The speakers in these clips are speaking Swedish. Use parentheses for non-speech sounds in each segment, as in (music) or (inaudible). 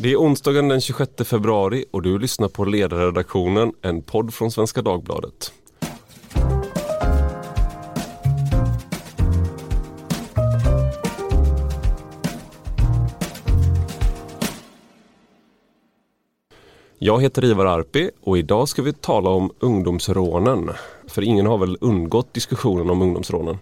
Det är onsdagen den 26 februari och du lyssnar på Ledarredaktionen, en podd från Svenska Dagbladet. Jag heter Ivar Arpi och idag ska vi tala om ungdomsrånen. För ingen har väl undgått diskussionen om ungdomsrånen.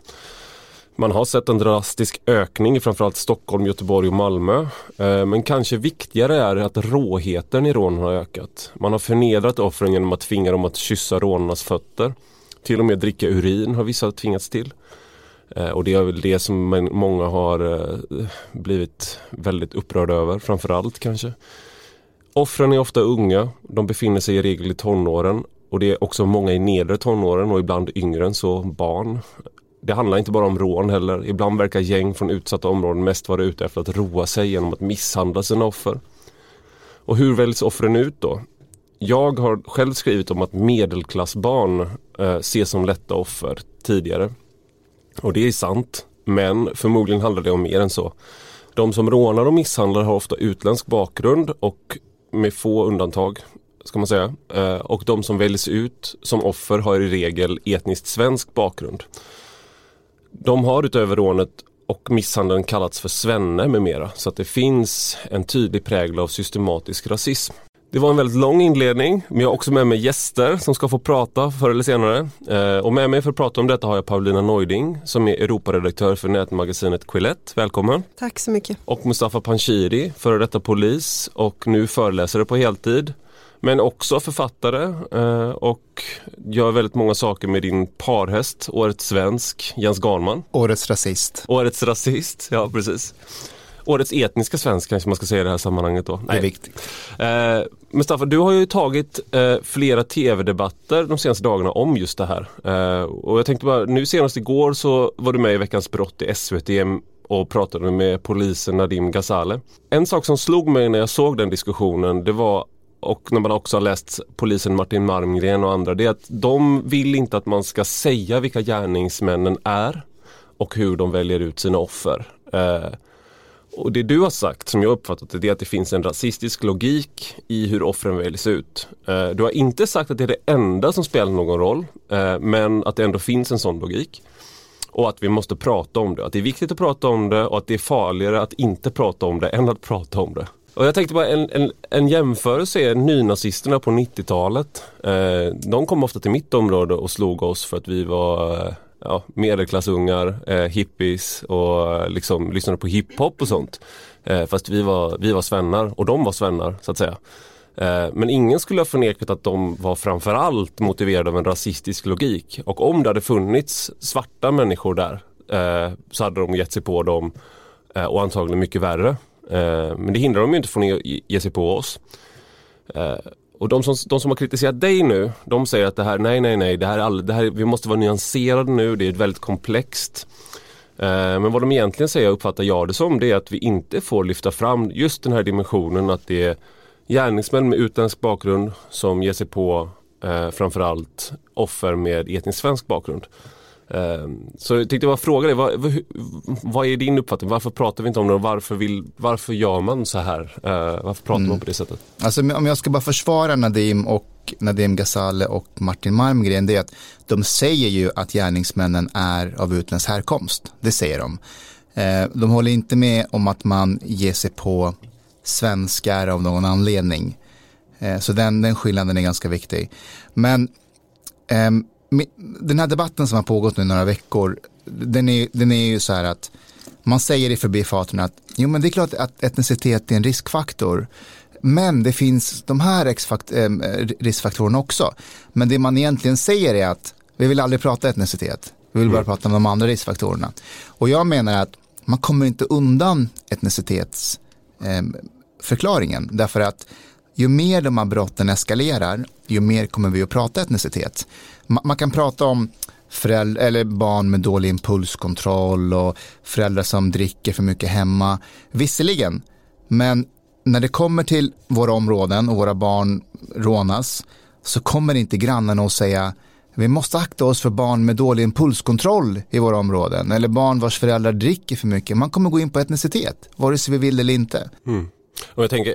Man har sett en drastisk ökning i framförallt Stockholm, Göteborg och Malmö. Eh, men kanske viktigare är att råheten i rånen har ökat. Man har förnedrat offren genom att tvinga dem att kyssa rånarnas fötter. Till och med dricka urin har vissa tvingats till. Eh, och det är väl det som många har eh, blivit väldigt upprörda över, framförallt kanske. Offren är ofta unga, de befinner sig i regel i tonåren och det är också många i nedre tonåren och ibland yngre än så, barn. Det handlar inte bara om rån heller. Ibland verkar gäng från utsatta områden mest vara ute efter att roa sig genom att misshandla sina offer. Och hur väljs offren ut då? Jag har själv skrivit om att medelklassbarn eh, ses som lätta offer tidigare. Och det är sant, men förmodligen handlar det om mer än så. De som rånar och misshandlar har ofta utländsk bakgrund och med få undantag ska man säga. Eh, och de som väljs ut som offer har i regel etniskt svensk bakgrund. De har utöver rånet och misshandeln kallats för svenne med mera. Så att det finns en tydlig prägel av systematisk rasism. Det var en väldigt lång inledning, men jag har också med mig gäster som ska få prata förr eller senare. Eh, och med mig för att prata om detta har jag Paulina Neuding som är Europaredaktör för nätmagasinet Quillette. Välkommen! Tack så mycket! Och Mustafa Panshiri, före detta polis och nu föreläsare på heltid. Men också författare eh, och gör väldigt många saker med din parhäst, Årets svensk, Jens Garnman. Årets rasist. Årets rasist, ja precis. Årets etniska svensk kanske man ska säga i det här sammanhanget då. Nej. Det är viktigt. Eh, Mustafa, du har ju tagit eh, flera tv-debatter de senaste dagarna om just det här. Eh, och jag tänkte bara, nu senast igår så var du med i Veckans brott i SVT och pratade med polisen Nadim Ghazale. En sak som slog mig när jag såg den diskussionen det var och när man också har läst polisen Martin Marmgren och andra, det är att de vill inte att man ska säga vilka gärningsmännen är och hur de väljer ut sina offer. Eh, och det du har sagt, som jag uppfattat det, är att det finns en rasistisk logik i hur offren väljs ut. Eh, du har inte sagt att det är det enda som spelar någon roll, eh, men att det ändå finns en sån logik. Och att vi måste prata om det, att det är viktigt att prata om det och att det är farligare att inte prata om det än att prata om det. Och jag tänkte bara en, en, en jämförelse är nynazisterna på 90-talet. Eh, de kom ofta till mitt område och slog oss för att vi var eh, ja, medelklassungar, eh, hippies och eh, liksom lyssnade på hiphop och sånt. Eh, fast vi var, vi var svennar och de var svennar så att säga. Eh, men ingen skulle ha förnekat att de var framförallt motiverade av en rasistisk logik. Och om det hade funnits svarta människor där eh, så hade de gett sig på dem eh, och antagligen mycket värre. Eh, men det hindrar dem inte från att ge sig på oss. Eh, och de som, de som har kritiserat dig nu, de säger att det här, nej, nej, nej, det här, all, det här vi måste vara nyanserade nu, det är väldigt komplext. Eh, men vad de egentligen säger, uppfattar jag det som, det är att vi inte får lyfta fram just den här dimensionen att det är gärningsmän med utländsk bakgrund som ger sig på eh, framförallt offer med etnisk svensk bakgrund. Ehm, så jag tänkte bara fråga dig, vad, vad, är din uppfattning? Varför pratar vi inte om det och varför, vill, varför gör man så här? Uh, varför pratar mm. man på det sättet? Alltså om jag ska bara försvara Nadim och Nadim Ghazale och Martin Marmgren, det är att de säger ju att gärningsmännen är av utländsk härkomst. Det säger de. Uh, de håller inte med om att man ger sig på svenskar av någon anledning. Så den, den skillnaden är ganska viktig. Men den här debatten som har pågått nu några veckor, den är, den är ju så här att man säger i förbifarten att jo men det är klart att etnicitet är en riskfaktor. Men det finns de här äh, riskfaktorerna också. Men det man egentligen säger är att vi vill aldrig prata etnicitet. Vi vill bara mm. prata om de andra riskfaktorerna. Och jag menar att man kommer inte undan etnicitetsförklaringen. Ehm, därför att ju mer de här brotten eskalerar, ju mer kommer vi att prata etnicitet man kan prata om föräldrar, eller barn med dålig impulskontroll och föräldrar som dricker för mycket hemma. Visserligen, men när det kommer till våra områden och våra barn rånas så kommer inte grannarna att säga vi måste akta oss för barn med dålig impulskontroll i våra områden eller barn vars föräldrar dricker för mycket. Man kommer gå in på etnicitet, vare sig vi vill eller inte. Mm. Och jag tänker,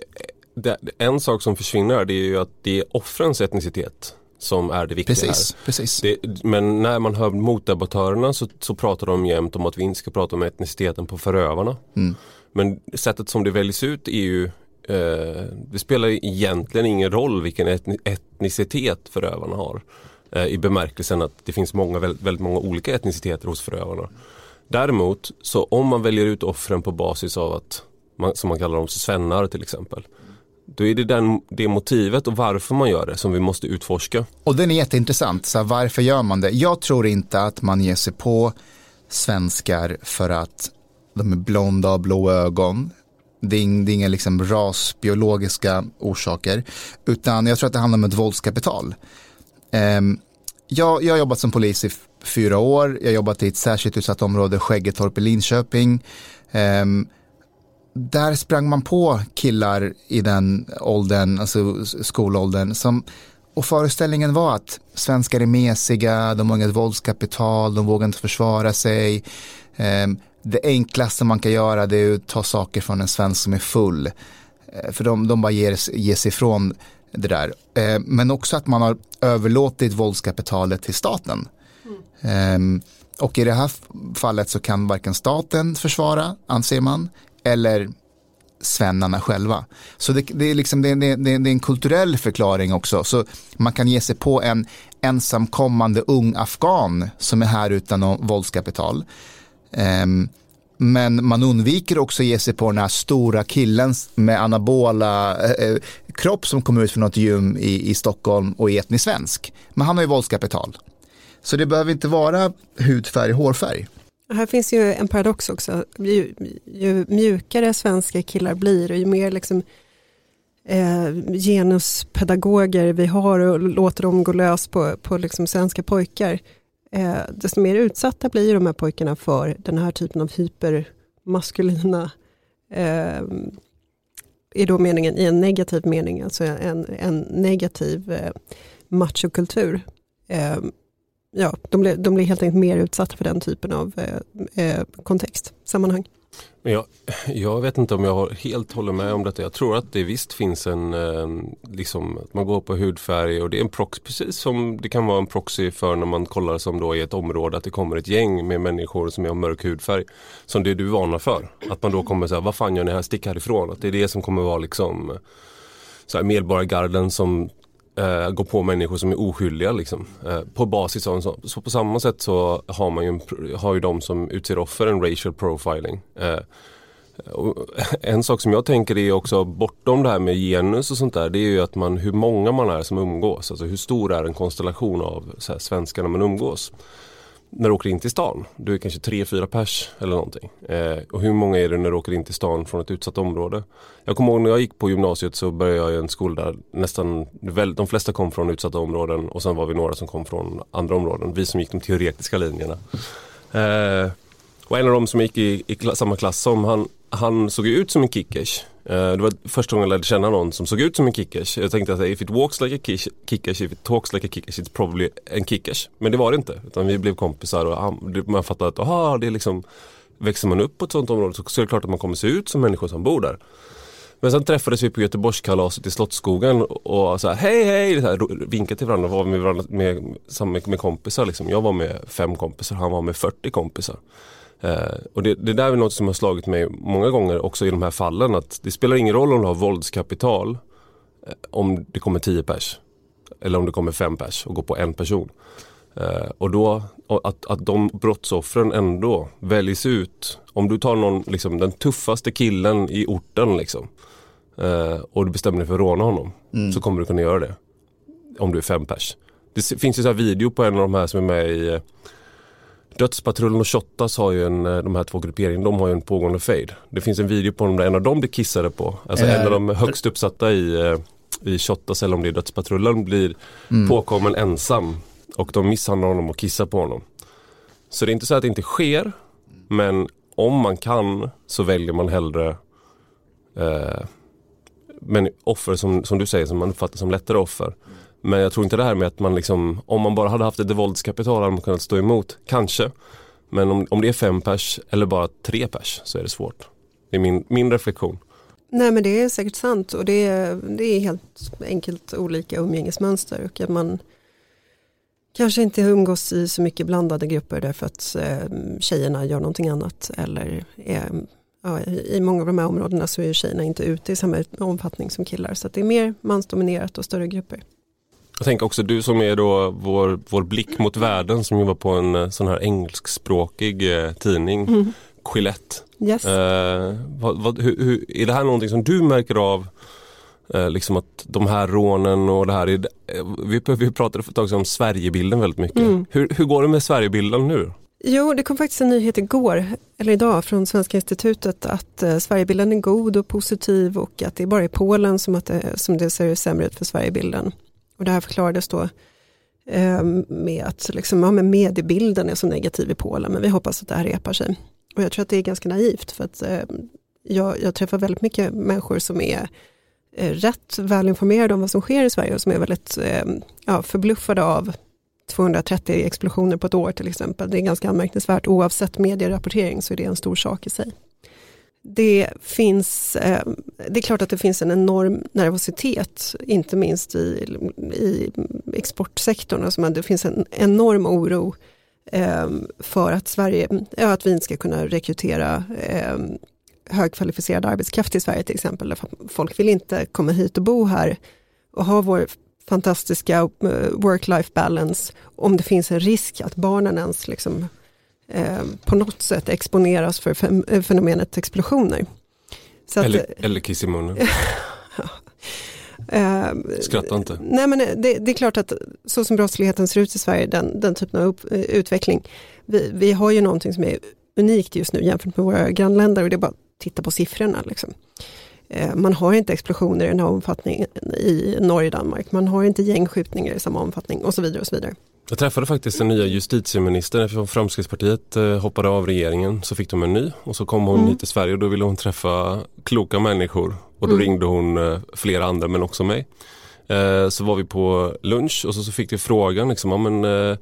en sak som försvinner det är ju att det är offrens etnicitet som är det viktiga precis, här. Precis. Det, men när man hör motdebattörerna så, så pratar de jämt om att vi inte ska prata om etniciteten på förövarna. Mm. Men sättet som det väljs ut är ju eh, det spelar egentligen ingen roll vilken etni, etnicitet förövarna har. Eh, I bemärkelsen att det finns många, väldigt, väldigt många olika etniciteter hos förövarna. Däremot så om man väljer ut offren på basis av att man, som man kallar dem svennar till exempel. Då är det den, det motivet och varför man gör det som vi måste utforska. Och den är jätteintressant, så här, varför gör man det? Jag tror inte att man ger sig på svenskar för att de är blonda och blå ögon. Det är, det är inga liksom rasbiologiska orsaker, utan jag tror att det handlar om ett våldskapital. Um, jag, jag har jobbat som polis i fyra år, jag har jobbat i ett särskilt utsatt område, Skäggetorp i Linköping. Um, där sprang man på killar i den åldern, alltså skolåldern, som, och föreställningen var att svenskar är mesiga, de har inget våldskapital, de vågar inte försvara sig. Um, det enklaste man kan göra det är att ta saker från en svensk som är full. Uh, för de, de bara ger, ger sig ifrån det där. Uh, men också att man har överlåtit våldskapitalet till staten. Mm. Um, och i det här fallet så kan varken staten försvara, anser man, eller svennarna själva. Så det, det är, liksom, det, det, det, är en kulturell förklaring också. Så man kan ge sig på en ensamkommande ung afghan som är här utan våldskapital. Um, men man undviker också att ge sig på den här stora killen med anabola eh, eh kropp som kommer ut från något gym i, i Stockholm och är etnisk svensk. Men han har ju våldskapital. Så det behöver inte vara hudfärg, hårfärg. Här finns ju en paradox också. Ju, ju mjukare svenska killar blir och ju mer liksom, eh, genuspedagoger vi har och låter dem gå lös på, på liksom svenska pojkar, eh, desto mer utsatta blir de här pojkarna för den här typen av hypermaskulina, eh, i då meningen i en negativ mening, alltså en, en negativ eh, machokultur. Eh, ja, de, blir, de blir helt enkelt mer utsatta för den typen av eh, eh kontext, sammanhang. Men jag, jag vet inte om jag helt håller med om detta. Jag tror att det visst finns en, eh, liksom, att man går på hudfärg och det är en proxy, precis som det kan vara en proxy för när man kollar som då i ett område att det kommer ett gäng med människor som har mörk hudfärg. Som det du varnar för. Att man då kommer säga, vad fan gör ni här, stick härifrån. Att det är det som kommer vara liksom eh, så här, medborgargarden som eh, gå på människor som är oskyldiga liksom. Eh, på basis av en sån. Så på samma sätt så har man ju, har ju de som utser offer en racial profiling. Eh, (laughs) en sak som jag tänker är också bortom det här med genus och sånt där. Det är ju att man, hur många man är som umgås. Alltså hur stor är en konstellation av så här, svenskar när man umgås när du åker in till stan. Du är kanske tre, fyra pers eller någonting. Eh, och hur många är det när du åker in till stan från ett utsatt område? Jag kommer ihåg när jag gick på gymnasiet så började jag i en skola där nästan de flesta kom från utsatta områden och sen var vi några som kom från andra områden. Vi som gick de teoretiska linjerna. Eh, och en av dem som gick i, i samma klass som han, han såg ut som en kickers. Eh, det var första gången jag lärde känna någon som såg ut som en kickers. Jag tänkte att if it walks like a kickers, if it talks like a kickers, it's probably en kickers. Men det var det inte. Utan vi blev kompisar och man fattade att aha, det är liksom, växer man upp på ett sånt område så är det klart att man kommer se ut som människor som bor där. Men sen träffades vi på Göteborgskalaset i Slottsskogen och så här, hej hej, så här, vinkade till varandra och var med, varandra, med, med, med kompisar. Liksom. Jag var med fem kompisar, han var med 40 kompisar. Eh, och det, det där är något som har slagit mig många gånger också i de här fallen att det spelar ingen roll om du har våldskapital eh, om det kommer 10 pers eller om det kommer 5 pers och går på en person. Eh, och då att, att de brottsoffren ändå väljs ut. Om du tar någon, liksom, den tuffaste killen i orten liksom, eh, och du bestämmer dig för att råna honom mm. så kommer du kunna göra det. Om du är fem pers. Det finns ju så här video på en av de här som är med i eh, Dödspatrullen och Shottaz har ju en, eh, de här två grupperingarna, de har ju en pågående fade. Det finns en video på dem där en av dem blir kissade på. Alltså en av de högst uppsatta i, eh, i Shottaz eller om det är Dödspatrullen blir mm. påkommen ensam. Och de misshandlar honom och kissar på honom. Så det är inte så att det inte sker. Men om man kan så väljer man hellre eh, men offer som, som du säger som man uppfattar som lättare offer. Men jag tror inte det här med att man liksom, om man bara hade haft ett våldskapital hade man kunnat stå emot. Kanske. Men om, om det är fem pers eller bara tre pers så är det svårt. Det är min, min reflektion. Nej men det är säkert sant och det är, det är helt enkelt olika umgängesmönster och att man kanske inte umgås i så mycket blandade grupper därför att eh, tjejerna gör någonting annat eller är, ja, i många av de här områdena så är tjejerna inte ute i samma omfattning som killar så det är mer mansdominerat och större grupper. Jag tänker också du som är då vår, vår blick mot världen som jobbar på en eh, sån här engelskspråkig eh, tidning, mm. Quillette. Yes. Eh, vad, vad, hur, hur, är det här någonting som du märker av eh, liksom att de här rånen och det här, är, eh, vi, vi pratade för ett tag sedan om Sverigebilden väldigt mycket. Mm. Hur, hur går det med Sverigebilden nu? Jo, det kom faktiskt en nyhet igår, eller idag, från Svenska institutet att eh, Sverigebilden är god och positiv och att det är bara i Polen som, att det, som det ser sämre ut för Sverigebilden. Och det här förklarades då eh, med att liksom, ja, mediebilden är så negativ i Polen, men vi hoppas att det här repar sig. Och jag tror att det är ganska naivt, för att eh, jag, jag, träffar väldigt mycket människor som är eh, rätt välinformerade om vad som sker i Sverige och som är väldigt eh, ja, förbluffade av 230 explosioner på ett år till exempel. Det är ganska anmärkningsvärt. Oavsett medierapportering så är det en stor sak i sig. Det finns, eh, det är klart att det finns en enorm nervositet, inte minst i, i exportsektorn. Alltså det finns en enorm oro eh, för att, Sverige, ja, att vi inte ska kunna rekrytera eh, högkvalificerad arbetskraft i Sverige till exempel. folk vill inte komma hit och bo här och ha vår fantastiska work-life balance om det finns en risk att barnen ens liksom, eh, på något sätt exponeras för eh, fenomenet explosioner. Så eller, att, eller kiss i munnen. (laughs) Skratta inte. Nej men det, det, är klart att så som brottsligheten ser ut i Sverige, den, den typen av upp, utveckling. Vi, vi har ju någonting som är unikt just nu jämfört med våra grannländer och det är bara att titta på siffrorna. Liksom. Eh, man har inte explosioner i den här omfattningen i Norge och Danmark. Man har inte gängskjutningar i samma omfattning och så vidare. och så vidare. Jag träffade faktiskt den nya justitieministern eftersom Framstegspartiet eh, hoppade av regeringen så fick de en ny och så kom hon mm. hit till Sverige och då ville hon träffa kloka människor och då mm. ringde hon eh, flera andra men också mig. Så var vi på lunch och så fick vi frågan liksom, ja, men,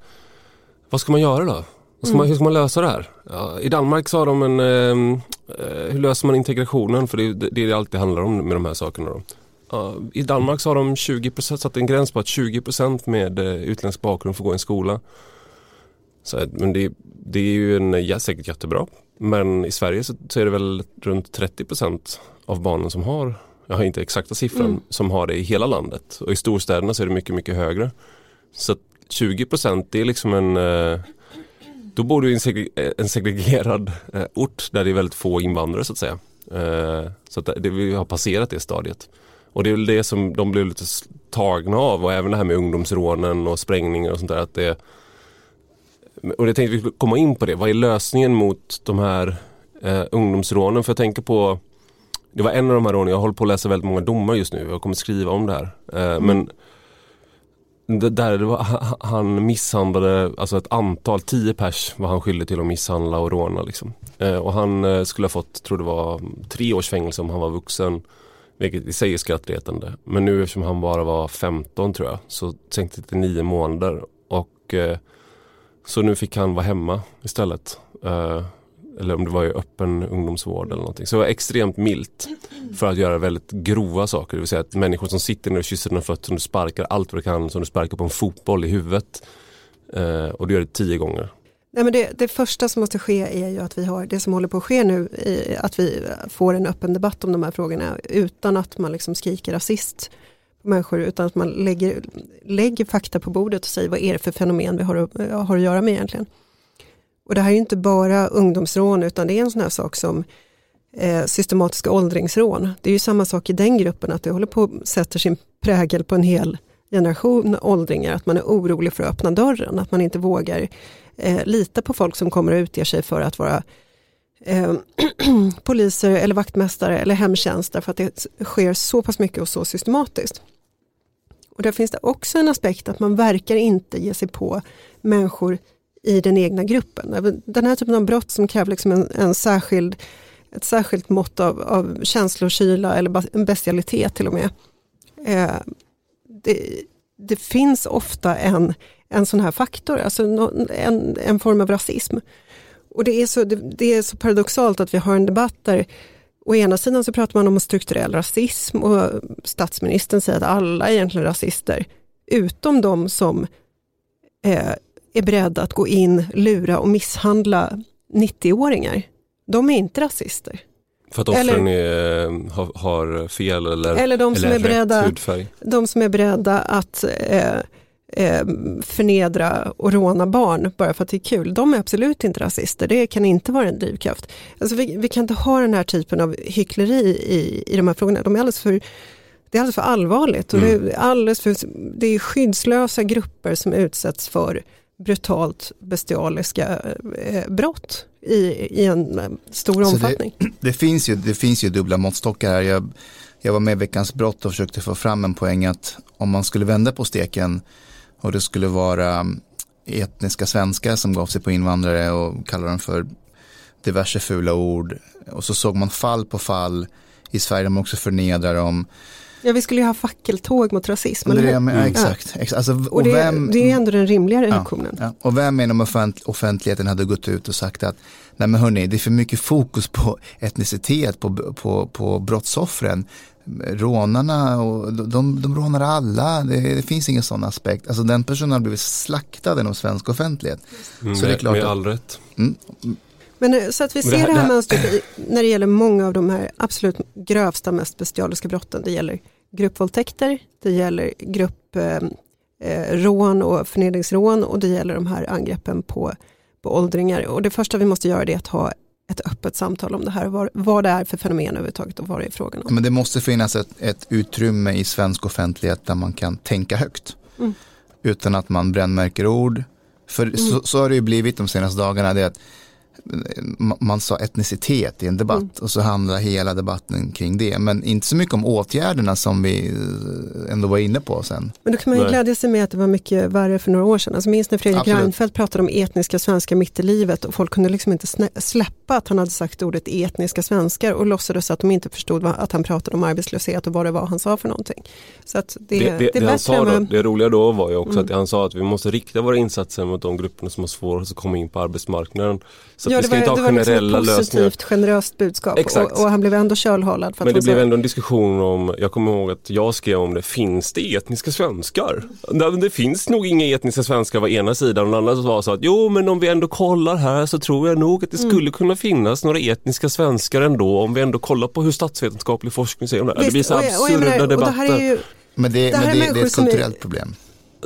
vad ska man göra då? Ska man, hur ska man lösa det här? Ja, I Danmark sa de en, eh, hur löser man integrationen? För det är det det alltid handlar om med de här sakerna. Då. I Danmark sa de 20%, satte en gräns på att 20% med eh, utländsk bakgrund får gå i en skola. Så, men det, det är ju en, ja, säkert jättebra. Men i Sverige så, så är det väl runt 30% av barnen som har, jag har inte exakta siffran, mm. som har det i hela landet. Och i storstäderna så är det mycket, mycket högre. Så 20% det är liksom en eh, då bor du i en, en segregerad eh, ort där det är väldigt få invandrare så att säga. Eh, så att det, vi har passerat det stadiet. Och det är väl det som de blir lite tagna av och även det här med ungdomsrånen och sprängningar och sånt där. Att det, och jag tänkte vi komma in på det. Vad är lösningen mot de här eh, ungdomsrånen? För jag tänker på Det var en av de här rånen, jag håller på att läsa väldigt många domar just nu. Jag kommer skriva om det här. Eh, mm. Men där var, han misshandlade, alltså ett antal, tio pers var han skyldig till att misshandla och råna. Liksom. Eh, och han eh, skulle ha fått, tror det var tre års fängelse om han var vuxen. Vilket i sig är skrattretande. Men nu eftersom han bara var 15 tror jag så tänkte det till nio månader. Och eh, Så nu fick han vara hemma istället. Eh, eller om det var i öppen ungdomsvård eller någonting. Så det var extremt milt för att göra väldigt grova saker. Det vill säga att människor som sitter ner och kysser dina fötter, som du sparkar allt vad du kan, som du sparkar på en fotboll i huvudet. Eh, och du gör det tio gånger. Nej, men det, det, första som måste ske är ju att vi har det som håller på att ske nu, att vi får en öppen debatt om de här frågorna utan att man liksom skriker rasist på människor utan att man lägger, lägger fakta på bordet och säger vad är det för fenomen vi har, har att göra med egentligen. Och det här är inte bara ungdomsrån utan det är en sån här sak som eh, systematiska åldringsrån. Det är ju samma sak i den gruppen att det håller på att sätta sin prägel på en hel generation åldringar, att man är orolig för att öppna dörren, att man inte vågar eh, lita på folk som kommer och utger sig för att vara eh, (clears throat) poliser eller vaktmästare eller hemtjänst därför att det sker så pass mycket och så systematiskt. Och där finns det också en aspekt att man verkar inte ge sig på människor i den egna gruppen. Den här typen av brott som kräver liksom en, en särskild, ett särskilt mått av, av känslokyla eller en bestialitet till och med. Eh, det, det, finns ofta en, en sån här faktor, alltså en, en form av rasism. Och det är, så, det, det, är så paradoxalt att vi har en debatt där å ena sidan så pratar man om strukturell rasism och statsministern säger att alla är egentligen rasister, utom de som eh, är beredda att gå in, lura och misshandla 90-åringar. De är inte rasister. För att offren är, har, har, fel eller, eller, de som eller är beredda, hudfärg? De som är beredda att eh, eh, förnedra och råna barn bara för att det är kul. De är absolut inte rasister, det kan inte vara en drivkraft. Alltså vi, vi kan inte ha den här typen av hyckleri i, i de här frågorna. De är alldeles för, det är alldeles för allvarligt och mm. det, är alldeles för, det är skyddslösa grupper som utsätts för brutalt bestialiska eh, brott i, i en eh, stor Så omfattning. Det, (clears throat) det, finns ju, det finns ju dubbla måttstockar här. Jag, jag var med i Veckans brott och försökte få fram en poäng att om man skulle vända på steken och det skulle vara etniska svenskar som gav sig på invandrare och kallade dem för diverse fula ord. Och så såg man fall på fall i Sverige man också förnedrar dem. Ja, vi skulle ju ha fackeltåg mot rasism. Det är, mm. exakt. exakt. Alltså, och, och det, vem, det, är ändå den rimligare ja, reaktionen. Ja. Och vem inom offentligheten hade gått ut och sagt att nej men hörni, det är för mycket fokus på (laughs) etnicitet, på, på, på brottsoffren rånarna och de, de rånar alla, det, det, finns ingen sån aspekt. Alltså den personen har blivit slaktad inom svensk offentlighet. Mm, så med, det är klart med att, all rätt. Mm. Men eh, så att vi ser det här, det här mönstret när det gäller många av de här absolut grövsta, mest bestialiska brotten. Det gäller gruppvåldtäkter, det gäller grupprån eh, eh och förnedringsrån och det gäller de här angreppen på, på åldringar. Och det första vi måste göra är att ha ett öppet samtal om det här, vad, vad det är för fenomen överhuvudtaget och vad det är frågan om. Men det måste finnas ett, ett utrymme i svensk offentlighet där man kan tänka högt. Mm. Utan att man brännmärker ord. För mm. så, så, har det ju blivit de senaste dagarna. Det att man sa etnicitet i en debatt mm. och så handlar hela debatten kring det. Men inte så mycket om åtgärderna som vi eh, ändå var inne på sen. Men då kan man ju glädja sig med att det var mycket värre för några år sedan. Alltså minns när Fredrik Absolut. Reinfeldt pratade om etniska svenskar mitt i livet och folk kunde liksom inte släppa att han hade sagt ordet etniska svenskar och låtsades att de inte förstod att han pratade om arbetslöshet och vad det var han sa för någonting. Så att det, det, det, det, han sa då, det roliga då var ju också mm. att han sa att vi måste rikta våra insatser mot de grupperna som har svårt att komma in på arbetsmarknaden. Så ja, vi ska inte ha det var generella liksom ett positivt, lösningar. generöst budskap och, och, han blev ändå kölhalad. Men det blev ändå en diskussion om, jag kommer ihåg att jag skrev om det, finns det etniska svenskar? Det finns nog inga etniska svenskar var ena sidan och den andra var så att jo men om vi ändå kollar här så tror jag nog att det mm. skulle kunna finnas några etniska svenskar ändå om vi ändå kollar på hur statsvetenskaplig forskning säger om det. Visst, det blir så absurda debatter. Men det, det, men det, det är ett kulturellt är, problem.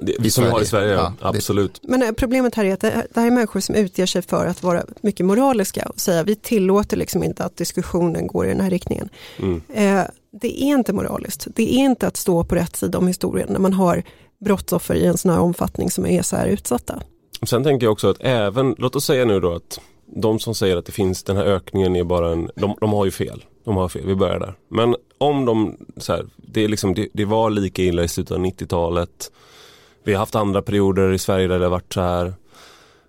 Det, som vi har i Sverige, ja, absolut. Men eh, problemet här är att det, det här är människor som utger sig för att vara mycket moraliska och säga vi tillåter liksom inte att diskussionen går i den här riktningen. Mm. Eh, det är inte moraliskt. Det är inte att stå på rätt sida om historien när man har brottsoffer i en sån här omfattning som är så här utsatta. Sen tänker jag också att även, låt oss säga nu då att de som säger att det finns den här ökningen är bara en, de, de har ju fel. De har fel, vi börjar där. Men om de, så här, det, är liksom, det, det var lika illa i slutet av 90-talet vi har haft andra perioder i Sverige där det har varit så här.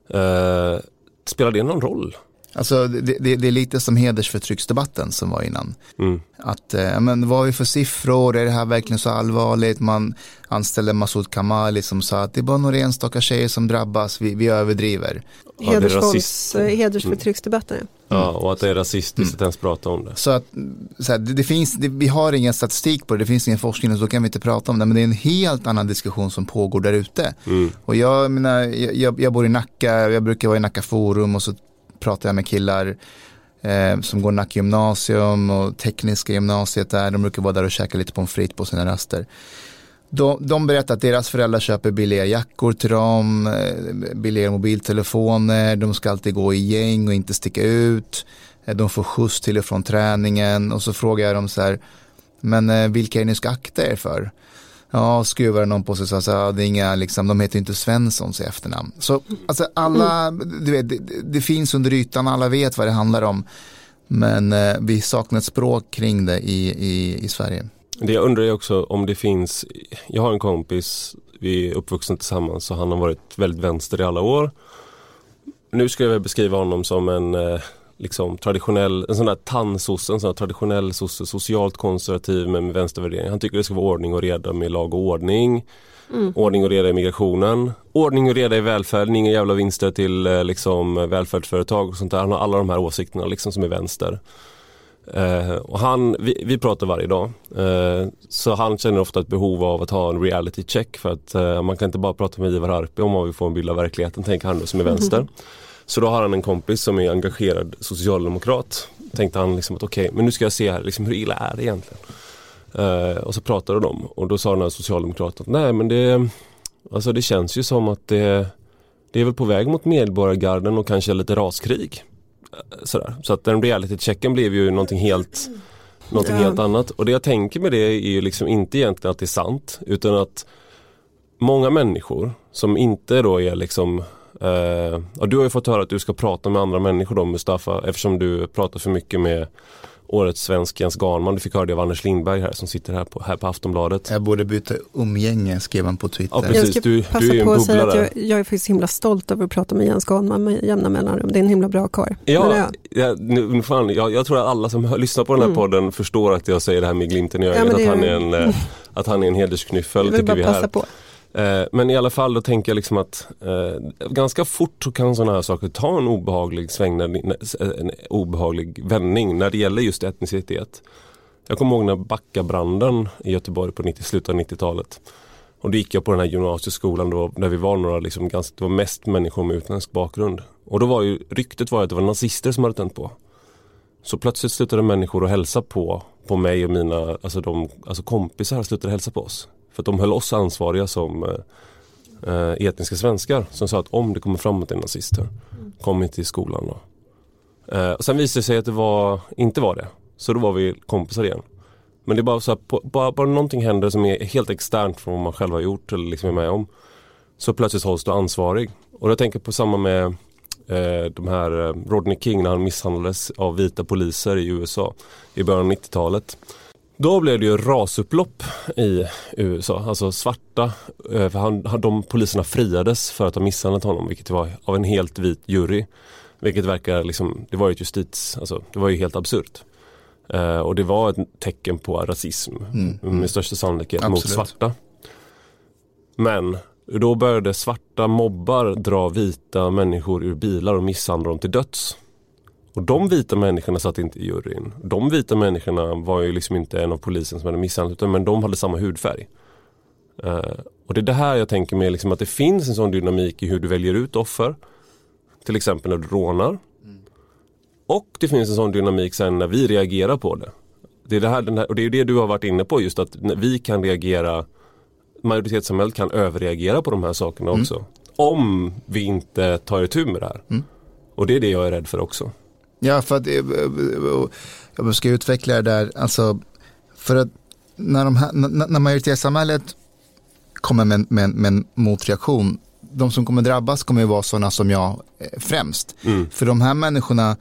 Eh, spelar det någon roll? Alltså det, det, det, är lite som hedersförtrycksdebatten som var innan. Mm. Att, eh, men vad har vi för siffror, är det här verkligen så allvarligt? Man anställde Masoud Kamali som sa att det är bara några enstaka tjejer som drabbas, vi, vi överdriver. Eh, hedersförtrycksdebatten. Mm. Ja, och att det är rasistiskt mm. att ens prata om det. Så att så här, det, det, finns, det, vi har ingen statistik på det, det finns ingen forskning och så kan vi inte prata om det. Men det är en helt annan diskussion som pågår där ute. Mm. Och jag, menar, jag, jag bor i Nacka, jag brukar vara i Nacka forum och så pratar jag med killar eh, som går Nacka gymnasium och tekniska gymnasiet där. De brukar vara där och käka lite pommes frites på sina raster. De, de berättar att deras föräldrar köper billiga jackor till dem, eh, billiga mobiltelefoner, de ska alltid gå i gäng och inte sticka ut. Eh, de får skjuts till och från träningen och så frågar jag dem så här, men eh, vilka är ni ska akta er för? Ja, skruvar någon på sig så sa det är inga, liksom, de heter inte Svenssons i efternamn. Så alltså alla, du vet, det, det, finns under ytan, alla vet vad det handlar om. Men eh, vi saknar ett språk kring det i, i, i Sverige. Det jag undrar är också om det finns, jag har en kompis, vi är uppvuxna tillsammans och han har varit väldigt vänster i alla år. Nu skulle jag beskriva honom som en eh, liksom traditionell, en sån där tandsosse, en sån där traditionell sosse, socialt konservativ med vänstervärdering. Han tycker det ska vara ordning och reda med lag och ordning. Mm. Ordning och reda i migrationen. Ordning och reda i välfärden, inga jävla vinster till eh, liksom, välfärdsföretag och sånt där. Han har alla de här åsikterna liksom som är vänster. Eh, och han, vi, vi pratar varje dag. Eh, så han känner ofta ett behov av att ha en reality check för att eh, man kan inte bara prata med Ivar Arpi om man vill få en bild av verkligheten, tänker han då som är vänster. Mm. (laughs) Så då har han en kompis som är engagerad socialdemokrat. Tänkte han liksom att okej, okay, men nu ska jag se här, liksom, hur illa är det egentligen? Eh, och så pratade de och då sa den här socialdemokraten att nej men det, alltså det känns ju som att det, det är väl på väg mot medborgargarden och kanske lite raskrig. Eh, sådär. Så att den reality-checken blev ju någonting helt Någonting ja. helt annat och det jag tänker med det är ju liksom inte egentligen att det är sant utan att Många människor som inte då är liksom och du har ju fått höra att du ska prata med andra människor då Mustafa eftersom du pratar för mycket med årets svensk Jens Garnman. Du fick höra det av Anders Lindberg här som sitter här på, här på Aftonbladet. Jag borde byta umgänge skrev han på Twitter. Ja, precis. Jag ska du, passa du är på att säga att jag, jag, är faktiskt himla stolt över att prata med Jens Garnman med jämna mellanrum. Det är en himla bra karl. Ja, ja, nu, fan, jag, jag tror att alla som lyssnar på den här mm. podden förstår att jag säger det här med glimten i ögat. Ja, att, han är en, eh, att han är en hedersknyffel. tycker vi här. På. Eh, men i alla fall då tänker jag liksom att eh, ganska fort så kan sådana här saker ta en obehaglig sväng, eh, en obehaglig vändning när det gäller just etnicitet. Jag kommer ihåg när Backabranden i Göteborg på 90, slutet av 90-talet. Och då gick jag på den här gymnasieskolan då, där vi var några, liksom, ganska, det var mest människor med utländsk bakgrund. Och då var ju, ryktet var att det var nazister som hade tänt på. Så plötsligt slutade människor att hälsa på, på mig och mina alltså de, alltså kompisar slutade hälsa på oss. För att de höll oss ansvariga som eh, eh, etniska svenskar som sa att om det kommer fram att det är nazister, kom inte till skolan. Då. Eh, och sen visade det sig att det var, inte var det. Så då var vi kompisar igen. Men det är bara så att bara, bara någonting händer som är helt externt från vad man själv har gjort eller liksom är med om. Så plötsligt hålls du ansvarig. Och jag tänker på samma med eh, de här eh, Rodney King när han misshandlades av vita poliser i USA i början av 90-talet. Då blev det ju rasupplopp i USA, alltså svarta. Eh, för han, de poliserna friades för att ha misshandlat honom, vilket var av en helt vit jury. Vilket verkar liksom, det var ju ett justis, alltså det var ju helt absurt. Uh, och det var ett tecken på rasism mm. med största sannolikhet Absolut. mot svarta. Men då började svarta mobbar dra vita människor ur bilar och misshandla dem till döds. Och de vita människorna satt inte i juryn. De vita människorna var ju liksom inte en av polisen som hade misshandlat utan men de hade samma hudfärg. Uh, och det är det här jag tänker med liksom att det finns en sån dynamik i hur du väljer ut offer. Till exempel när du rånar. Och det finns en sån dynamik sen när vi reagerar på det. Det är det, här, här, och det är det du har varit inne på just att vi kan reagera Majoritetssamhället kan överreagera på de här sakerna mm. också. Om vi inte tar itu med det här. Mm. Och det är det jag är rädd för också. Ja, för att eh, jag ska utveckla det där, alltså för att när, de här, när majoritetssamhället kommer med, med, med en motreaktion, de som kommer drabbas kommer ju vara sådana som jag eh, främst. Mm. För de här människorna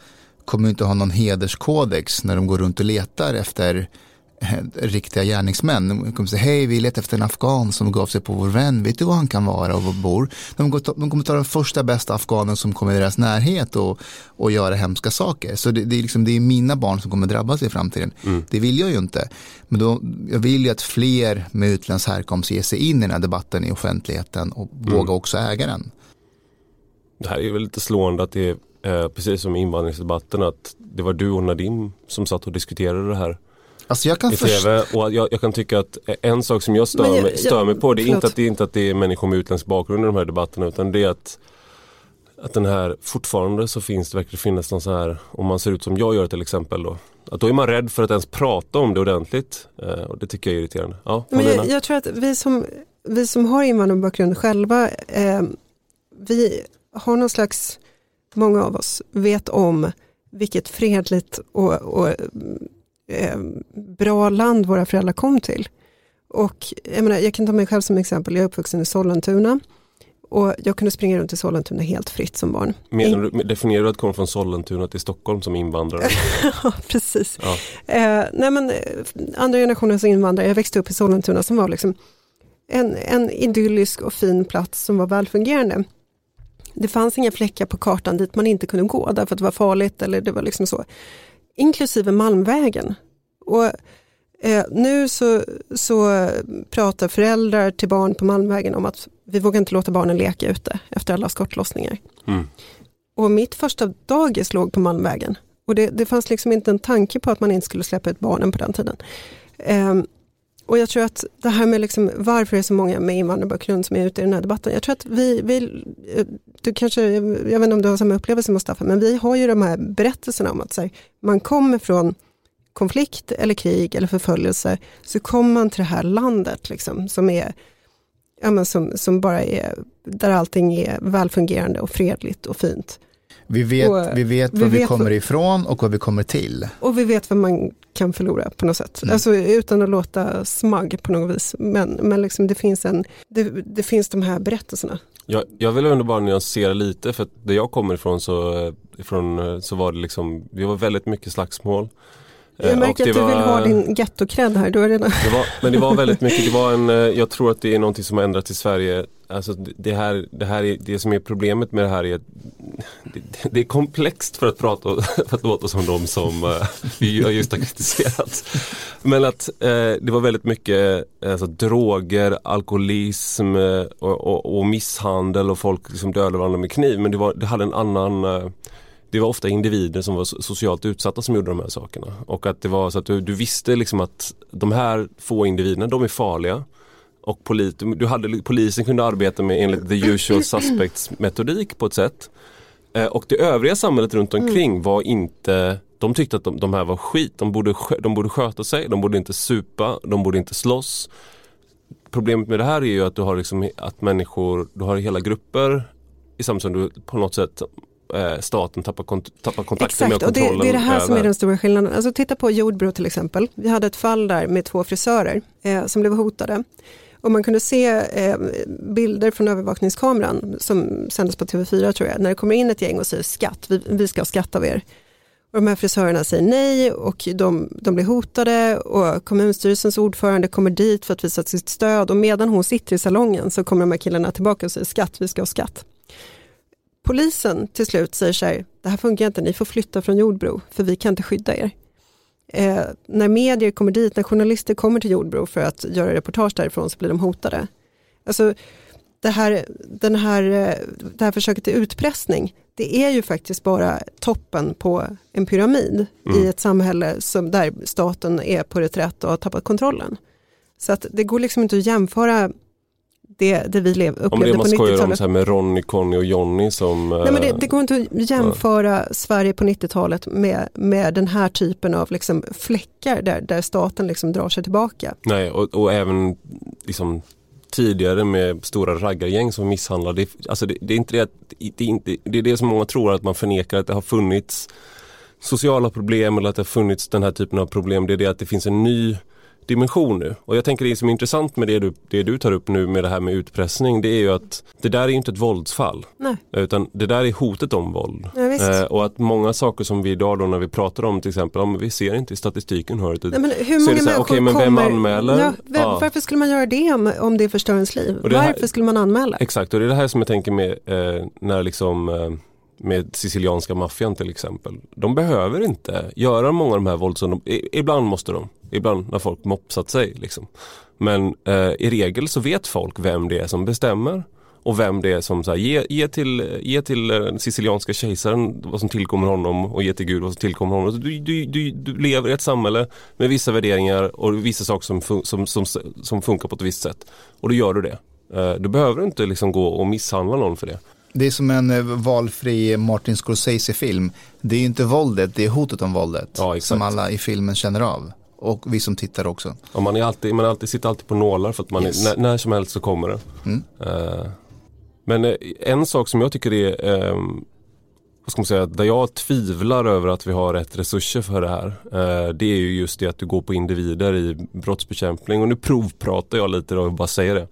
kommer inte ha någon hederskodex när de går runt och letar efter riktiga gärningsmän. De kommer säga, hej vi letar efter en afghan som gav sig på vår vän, vet du var han kan vara och var bor? De, de kommer ta den första bästa afghanen som kommer i deras närhet och, och göra hemska saker. Så det, det, är liksom, det är mina barn som kommer drabbas i framtiden. Mm. Det vill jag ju inte. Men då, jag vill ju att fler med utländsk härkomst ger sig in i den här debatten i offentligheten och mm. våga också äga den. Det här är ju lite slående att det är eh, precis som i invandringsdebatten att det var du och Nadim som satt och diskuterade det här Alltså jag kan i TV. Och jag, jag, kan tycka att en sak som jag stör, jag, mig, stör mig på det är, inte att det är inte att det är människor med utländsk bakgrund i de här debatterna utan det är att att den här, fortfarande så finns det verkligen finnas någon så här, om man ser ut som jag gör till exempel då. Att då är man rädd för att ens prata om det ordentligt. Eh, och det tycker jag är irriterande. Ja, Men jag, jag, tror att vi som, vi som har invandrarbakgrund själva, eh, vi har någon slags, många av oss vet om vilket fredligt och, och eh, bra land våra föräldrar kom till. Och jag, menar, jag kan ta mig själv som exempel, jag är uppvuxen i Sollentuna. Och jag kunde springa runt i Sollentuna helt fritt som barn. Menar du, definierar du att komma från Sollentuna till Stockholm som invandrare? (laughs) ja, precis. Ja. Eh, nej men, eh, andra generationens invandrare, jag växte upp i Sollentuna som var liksom en, en idyllisk och fin plats som var välfungerande. Det fanns inga fläckar på kartan dit man inte kunde gå därför att det var farligt eller det var liksom så inklusive Malmvägen. Och, eh, nu så, så pratar föräldrar till barn på Malmvägen om att vi vågar inte låta barnen leka ute efter alla skottlossningar. Mm. Och mitt första dagis låg på Malmvägen. Och det, det fanns liksom inte en tanke på att man inte skulle släppa ut barnen på den tiden. Um, och jag tror att det här med liksom, varför det är så många med invandrarbakgrund som är ute i den här debatten. Jag tror att vi, vi eh, du kanske, jag vet inte om du har samma upplevelse Mustafa, men vi har ju de här berättelserna om att här, man kommer från konflikt eller krig eller förföljelse, så kommer man till det här landet liksom, som är ja, men som, som bara är, där allting är välfungerande och fredligt och fint. Vi vet, och, vi vet var vi, vi kommer ifrån och vad vi kommer till. Och vi vet vad man kan förlora på något sätt. Mm. Alltså utan att låta smag på något vis. Men, men liksom det, finns en, det, det finns de här berättelserna. Jag, jag vill ändå bara nyansera lite för att där jag kommer ifrån så, ifrån, så var det liksom, det var väldigt mycket slagsmål. Jag eh, märker att du var, vill ha din gettokrädd här. Du har redan... det var, men det var väldigt mycket, det var en, eh, jag tror att det är någonting som har ändrats i Sverige. Alltså det, här, det, här är, det som är problemet med det här är att det, det är komplext för att prata (laughs) för att låta som de som eh, vi just har kritiserat. Men att eh, det var väldigt mycket eh, alltså, droger, alkoholism eh, och, och, och, misshandel och folk liksom dödade varandra med kniv. Men det, var, det hade en annan det var ofta individer som var socialt utsatta som gjorde de här sakerna. Och att det var så att du, du visste liksom att de här få individerna, de är farliga. Och polit, du hade, polisen kunde arbeta med enligt the usual suspects metodik på ett sätt. Eh, och det övriga samhället runt omkring mm. var inte de tyckte att de, de, här var skit, de borde, de borde sköta sig, de borde inte supa, de borde inte slåss. Problemet med det här är ju att du har liksom, att människor, du har hela grupper i samhället som du på något sätt Eh, staten tappar, kont tappar kontakten med kontrollen. Och det, det, är det här över. som är den stora skillnaden. Alltså titta på Jordbro till exempel. Vi hade ett fall där med två frisörer eh, som blev hotade. Och man kunde se eh, bilder från övervakningskameran som sändes på TV4 tror jag, när det kommer in ett gäng och säger skatt, vi, vi ska ha skatt av er. Och de här frisörerna säger nej och de, de blir hotade och kommunstyrelsens ordförande kommer dit för att visa sitt stöd och medan hon sitter i salongen så kommer de här killarna tillbaka och säger skatt, vi ska ha skatt. Polisen till slut säger så här, det här funkar inte, ni får flytta från Jordbro för vi kan inte skydda er. Eh, när medier kommer dit, när journalister kommer till Jordbro för att göra reportage därifrån så blir de hotade. Alltså, det, här, den här, eh, det här försöket till utpressning, det är ju faktiskt bara toppen på en pyramid mm. i ett samhälle som, där staten är på reträtt och har tappat kontrollen. Så att det går liksom inte att jämföra det, det vi lev, upplevde det på 90-talet. Om det man skojar om med Ronny, Conny och Jonny som... Nej, men det, det går inte att jämföra ja. Sverige på 90-talet med, med den här typen av liksom fläckar där, där staten liksom drar sig tillbaka. Nej, och, och även liksom tidigare med stora raggargäng som misshandlar. Det, alltså det, det, är inte det, det, är inte, det är det som många tror att man förnekar att det har funnits sociala problem eller att det har funnits den här typen av problem. Det är det att det finns en ny dimension nu. Och jag tänker det som är intressant med det du, det du tar upp nu med det här med utpressning det är ju att det där är inte ett våldsfall. Nej. Utan det där är hotet om våld. Ja, eh, och att många saker som vi idag då när vi pratar om till exempel, om vi ser inte i statistiken hör det. Nej, men hur många så människor okay, men vem kommer... anmäler? Ja, vem, ja. Varför skulle man göra det om, om det förstör ens liv? Varför här, skulle man anmäla? Exakt, och det är det här som jag tänker med eh, när liksom eh, med sicilianska maffian till exempel. De behöver inte göra många av de här våldsom... Ibland måste de. Ibland när folk mopsat sig. Liksom. Men eh, i regel så vet folk vem det är som bestämmer. Och vem det är som så ge, ge, till, ge till den sicilianska kejsaren vad som tillkommer honom och ge till Gud vad som tillkommer honom. Du, du, du, du lever i ett samhälle med vissa värderingar och vissa saker som, fun, som, som, som funkar på ett visst sätt. Och då gör du det. Eh, du behöver inte liksom gå och misshandla någon för det. Det är som en eh, valfri Martin Scorsese-film. Det är ju inte våldet, det är hotet om våldet. Ja, som alla i filmen känner av. Och vi som tittar också. Ja, man, är alltid, man alltid, sitter alltid på nålar för att man yes. är, när, när, som helst så kommer det. Mm. Uh, men uh, en sak som jag tycker är uh, vad ska man säga, där jag tvivlar över att vi har rätt resurser för det här. det är ju just det att du går på individer i brottsbekämpning och nu provpratar jag lite och bara säger det.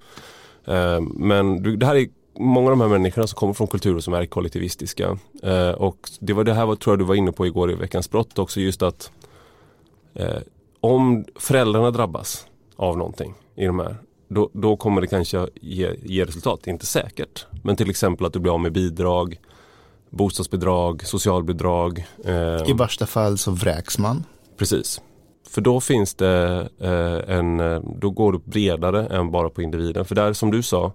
men det här är många av de här människorna som kommer från kulturer som är kollektivistiska. Eh, och det var det här tror jag du var inne på igår i Veckans brott också, just att eh, om föräldrarna drabbas av någonting i de här, då, då kommer det kanske ge, ge, resultat. Inte säkert, men till exempel att du blir av med bidrag, bostadsbidrag, socialbidrag. Eh, I värsta fall så vräks man. Precis. För då finns det eh, en, eh, då går du bredare än bara på individen. För där som du sa,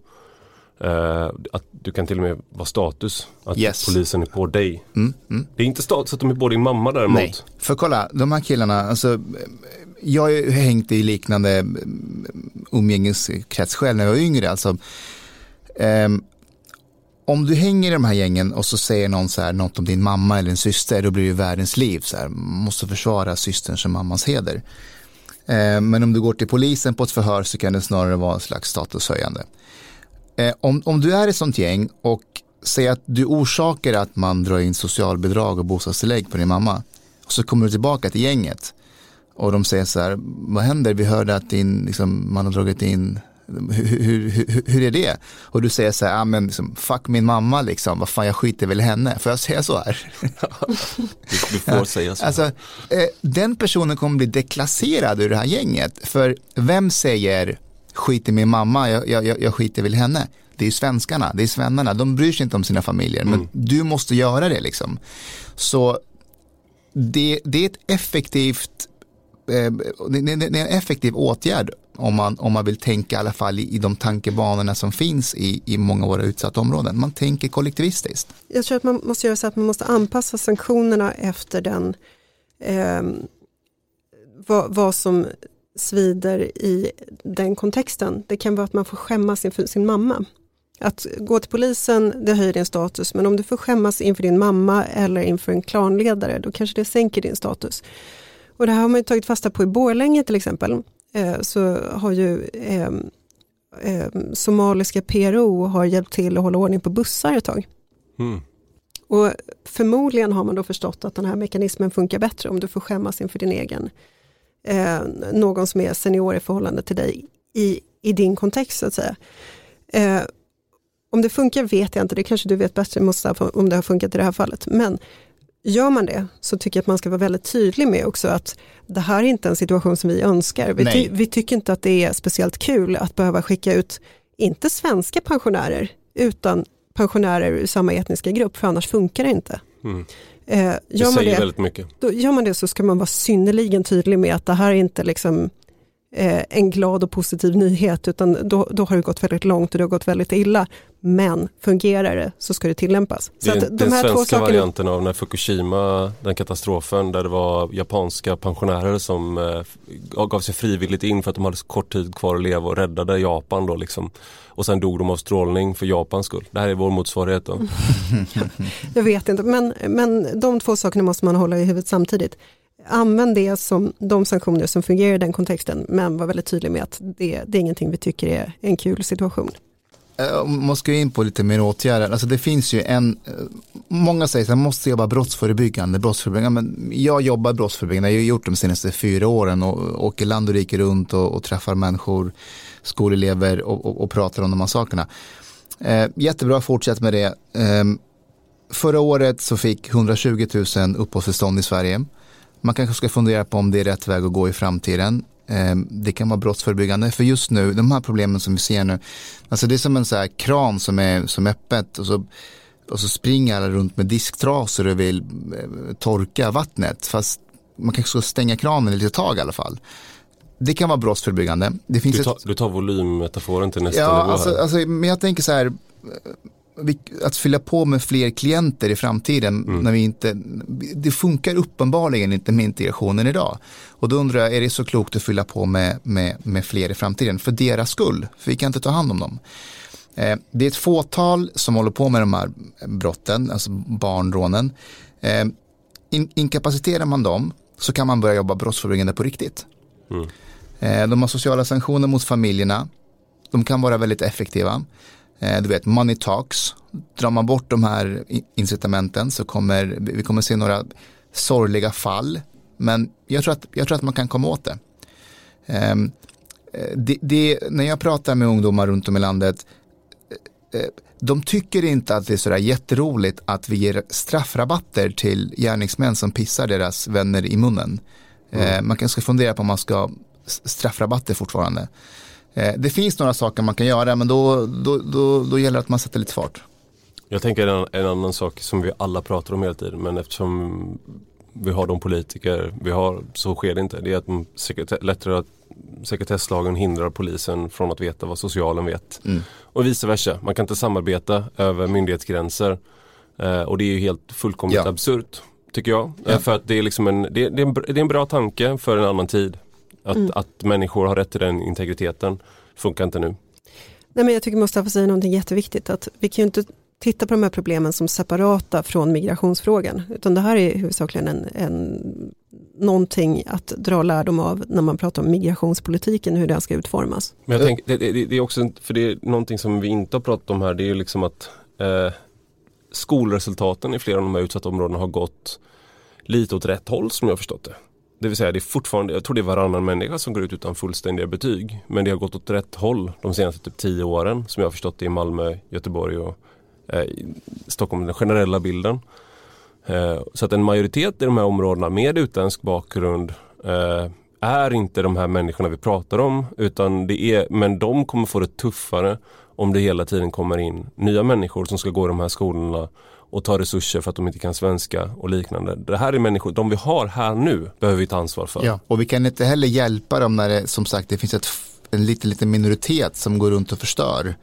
Eh, att du kan till och med vara status. Att Yes. polisen är på dig. Mm, mm. Det är inte status att de är på din mamma däremot. Nej, för kolla, de här killarna, alltså, jag har ju hängt i liknande mm, umgängeskrets själv när jag var yngre. Alltså, ehm, om du hänger i de här gängen och så säger någon så här, något om din mamma eller din syster, då blir det världens liv. Så här, måste försvara systerns och mammans heder. Ehm, men om du går till polisen på ett förhör så kan det snarare vara en slags statushöjande. Eh, om, om du är ett sånt gäng och säger att du orsakar att man drar in socialbidrag och bostadstillägg på din mamma och så kommer du tillbaka till gänget och de säger så här, vad händer? Vi hörde att din, liksom, man har dragit in, hur, hur, hur, hur är det? Och du säger så här, ah, men liksom, fuck min mamma liksom, vad fan jag skiter väl i henne, får jag säga så här? (laughs) Du, du får säga så. Alltså, eh, den personen kommer bli deklasserad ur det här gänget. För vem säger skit i min mamma, jag, jag, jag- skiter väl henne? Det är svenskarna, det är svennarna, de bryr sig inte om sina familjer. Men du måste göra det liksom. Så det, det är ett effektivt eh, det, det, det är en effektiv åtgärd om man, om man vill tänka i alla fall i, i de tankebanorna som finns i, i många av våra utsatta områden. Man tänker kollektivistiskt. Jag tror att man måste göra så att man måste anpassa sanktionerna efter den ehm, vad, vad som svider i den kontexten. Det kan vara att man får skämmas inför sin mamma. Att gå till polisen, det höjer din status, men om du får skämmas inför din mamma eller inför en klanledare, då kanske det sänker din status. Och det här har man ju tagit fasta på i Borlänge till exempel. Eh, så har ju ehm, ehm, somaliska PRO har hjälpt till att hålla ordning på bussar ett tag. Mm. Och förmodligen har man då förstått att den här mekanismen funkar bättre om du får skämmas inför din egen, eh, någon som är senior i förhållande till dig i, i din kontext så att säga. Eh, om det funkar vet jag inte, det kanske du vet bättre Mustafa om det har funkat i det här fallet. Men gör man det så tycker jag att man ska vara väldigt tydlig med också att det här är inte en situation som vi önskar. Vi, ty- vi tycker inte att det är speciellt kul att behöva skicka ut, inte svenska pensionärer, utan pensionärer ur samma etniska grupp, för annars funkar det inte. Mm. Eh, gör, man det, då, gör man det så ska man vara synnerligen tydlig med att det här är inte liksom eh, en glad och positiv nyhet, utan då, då har det gått väldigt långt och det har gått väldigt illa. Men fungerar det så ska det tillämpas. Det är så den svenska varianten av när Fukushima, den katastrofen där det var japanska pensionärer som eh, gav sig frivilligt in för att de hade så kort tid kvar att leva och räddade Japan då liksom. Och sen dog de av strålning för Japans skull. Det här är vår motsvarighet då. (laughs) Jag vet inte, men, men de två sakerna måste man hålla i huvudet samtidigt. Använd det som de sanktioner som fungerar i den kontexten, men var väldigt tydlig med att det, det är ingenting vi tycker är en kul situation. Eh, om man ska in på lite mer åtgärder, alltså det finns ju en, eh, många säger att man måste jobba brottsförebyggande, brottsförebyggande, men jag jobbar brottsförebyggande, jag har gjort det de senaste fyra åren och åker land och rike runt och, och träffar människor, skolelever och, och, och pratar om de här sakerna. Eh, jättebra, fortsätt med det. Eh, förra året så fick 120 000 uppehållstillstånd i Sverige. Man kanske ska fundera på om det är rätt väg att gå i framtiden. Eh, Det kan vara brottsförebyggande, för just nu, de här problemen som vi ser nu, alltså det är som en så här kran som är, som öppet och så, och så springer alla runt med disktrasor och vill eh, torka vattnet, fast man kanske ska stänga kranen ett litet tag i alla fall. Det kan vara brottsförebyggande. Det finns Du ett- tar, du tar volymmetaforen till nästa Ja, nivå alltså, här. alltså, men jag tänker så här, att fylla på med fler klienter i framtiden när vi inte, det funkar uppenbarligen inte med integrationen idag. Och då undrar jag, är det så klokt att fylla på med, med, med fler i framtiden för deras skull? För vi kan inte ta hand om dem. Eh, det är ett fåtal som håller på med de här brotten, alltså barnrånen. Eh, in, inkapaciterar man dem så kan man börja jobba brottsförebyggande på riktigt. Mm. Eh, de har sociala sanktioner mot familjerna. De kan vara väldigt effektiva. Eh, du vet, money talks. Drar man bort de här incitamenten så kommer vi kommer se några sorgliga fall. Men jag tror att, jag tror att man kan komma åt det. Ehm, eh, det, det. När jag pratar med ungdomar runt om i landet eh, de tycker inte att det är sådär jätteroligt att vi ger straffrabatter till gärningsmän som pissar deras vänner i munnen. Eh, man kanske fundera på om man ska straffrabatter fortfarande. Eh, det finns några saker man kan göra men då, då, då, då gäller det att man sätter lite fart. Jag tänker en, en annan sak som vi alla pratar om hela tiden men eftersom vi har de politiker vi har så sker det inte. Det är att sekretess, lättare att sekretesslagen hindrar polisen från att veta vad socialen vet. Mm. Och vice versa, man kan inte samarbeta över myndighetsgränser. Eh, och det är ju helt fullkomligt Ja. absurt, tycker jag. Ja. Eh, för att det är, liksom en, det, det, är en, det är en bra tanke för en annan tid. Att, Mm. att människor har rätt till den integriteten. Funkar inte nu. Nej, men jag tycker Mustafa säger någonting jätteviktigt. Att vi kan ju inte titta på de här problemen som separata från migrationsfrågan. Utan det här är huvudsakligen en, en, någonting att dra lärdom av när man pratar om migrationspolitiken, hur den ska utformas. Men jag Ja. tänker, det, det, det är också, för det är någonting som vi inte har pratat om här, det är ju liksom att eh, skolresultaten i flera av de här utsatta områdena har gått lite åt rätt håll som jag har förstått det. Det vill säga det är fortfarande, jag tror det är varannan människa som går ut utan fullständiga betyg. Men det har gått åt rätt håll de senaste typ tio åren som jag har förstått det i Malmö, Göteborg och eh, Stockholm, den generella bilden. Eh, så att en majoritet i de här områdena med utländsk bakgrund eh, är inte de här människorna vi pratar om utan det är, men de kommer få det tuffare om det hela tiden kommer in nya människor som ska gå i de här skolorna och ta resurser för att de inte kan svenska och liknande. Det här är människor, de vi har här nu behöver vi ta ansvar för. Ja, och vi kan inte heller hjälpa dem när det som sagt det finns ett, en liten, liten minoritet som går runt och förstör.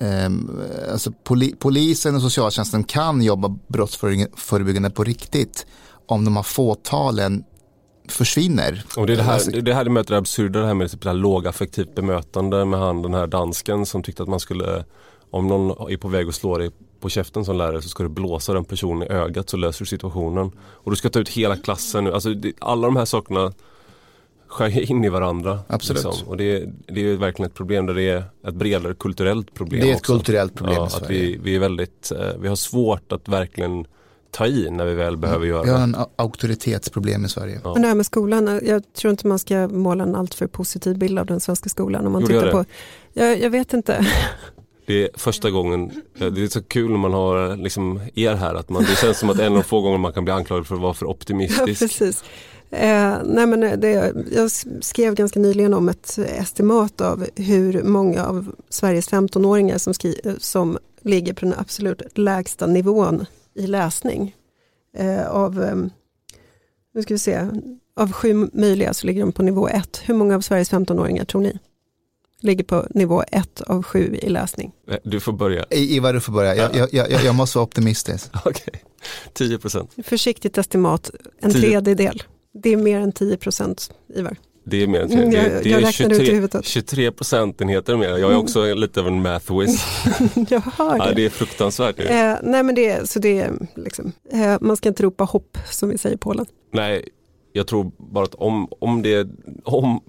Um, alltså poli, polisen och socialtjänsten kan jobba brottsförebyggande på riktigt om de här fåtalen försvinner. Och det är det här, Alltså- det är det här möter det absurda, det här med typ det här lågaffektivt bemötande med han den här dansken som tyckte att man skulle om någon är på väg att slå dig på käften som lärare så ska du blåsa den personen i ögat så löser du situationen. Och du ska ta ut hela klassen nu. Alltså det, alla de här sakerna skär in i varandra. liksom. Absolut. Och det, det är ju verkligen ett problem där det är ett bredare kulturellt problem Det är ett också. kulturellt problem ja, i att Sverige. vi, vi är väldigt, eh, vi har svårt att verkligen ta i när vi väl behöver göra Vi har det. en auktoritetsproblem i Sverige. Ja. Men det här med skolan, jag tror inte man ska måla en alltför positiv bild av den svenska skolan. Om man Gjorde jag tittar det? på, jag, jag vet inte. (laughs) Det är första gången, eh, det är så kul när man har liksom er här att man, det känns som att en av få gånger man kan bli anklagad för att vara för Ja, optimistisk. precis. Eh, nej men eh, det, jag skrev ganska nyligen om ett estimat av hur många av Sveriges 15-åringar som, skri, eh, som ligger på den absolut lägsta nivån i läsning. Eh, av, nu ska vi se, av sju möjliga så ligger de på nivå ett. Hur många av Sveriges 15-åringar tror ni ligger på nivå ett av sju i läsning? Eh, Du får börja. Ivar, du får börja. Jag, jag, jag, jag måste vara optimistisk. (laughs) Okej, 10 procent. Försiktigt estimat, en Tio. tredjedel. Det är mer än 10 procent, Ivar. Det är mer än Mm, det, jag- det jag är räknade ut i 23, huvudet. 23 procentenheter mer. Jag är också lite av en math whiz. (laughs) Jag hör Ja, det. det är fruktansvärt. ju. Eh, nej men det, är- så det är liksom, eh, man ska inte ropa hopp som vi säger i Polen. Nej, jag tror bara att om, om, det, om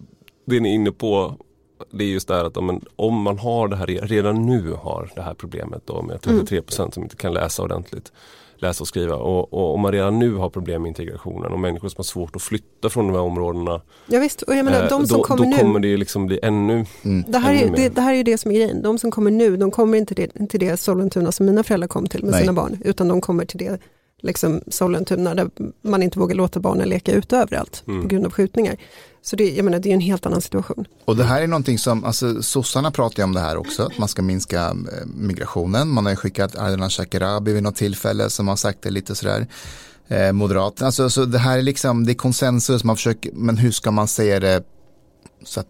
det ni är inne på det är just det här att om man, om man har det här, redan nu har det här problemet då med 33 procent som inte kan läsa ordentligt, läsa och skriva och, och om man redan nu har problem med integrationen och människor som har svårt att flytta från de här områdena. Ja, visst, och jag menar eh, de som då, kommer då nu, kommer det ju liksom bli ännu, Mm. det här, är, ännu mer. det, det här är ju det som är grejen, de som kommer nu, de kommer inte till, till det Sollentuna som mina föräldrar kom till med Nej. sina barn, utan de kommer till det liksom Sollentuna där man inte vågar låta barnen leka ute överallt Mm. på grund av skjutningar. Så det, jag menar, det är en helt annan situation. Och det här är någonting som, alltså sossarna pratar ju om det här också, att man ska minska eh, migrationen. Man har ju skickat Ardalan Shekarabi vid något tillfälle som har sagt det lite sådär. Eh, Moderaterna, alltså så det här är liksom, det är konsensus, man försöker, men hur ska man säga det så att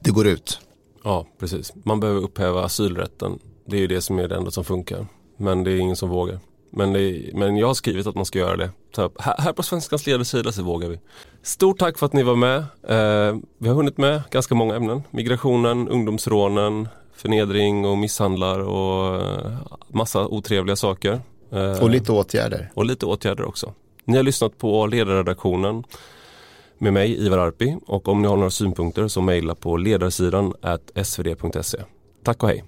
det går ut? ja precis, man behöver upphäva asylrätten. Det är ju det som är det enda som funkar. Men det är ingen som vågar. Men, det men jag har skrivit att man ska göra det. Så här, här på Svenskans ledarsida så vågar vi. Stort tack för att ni var med. Eh, vi har hunnit med ganska många ämnen. Migrationen, ungdomsrånen, förnedring och misshandlar och eh, massa otrevliga saker. Eh, Och lite åtgärder. och lite åtgärder också. Ni har lyssnat på ledarredaktionen med mig Ivar Arpi och om ni har några synpunkter så mejla på ledarsidan svd.se. Tack och hej!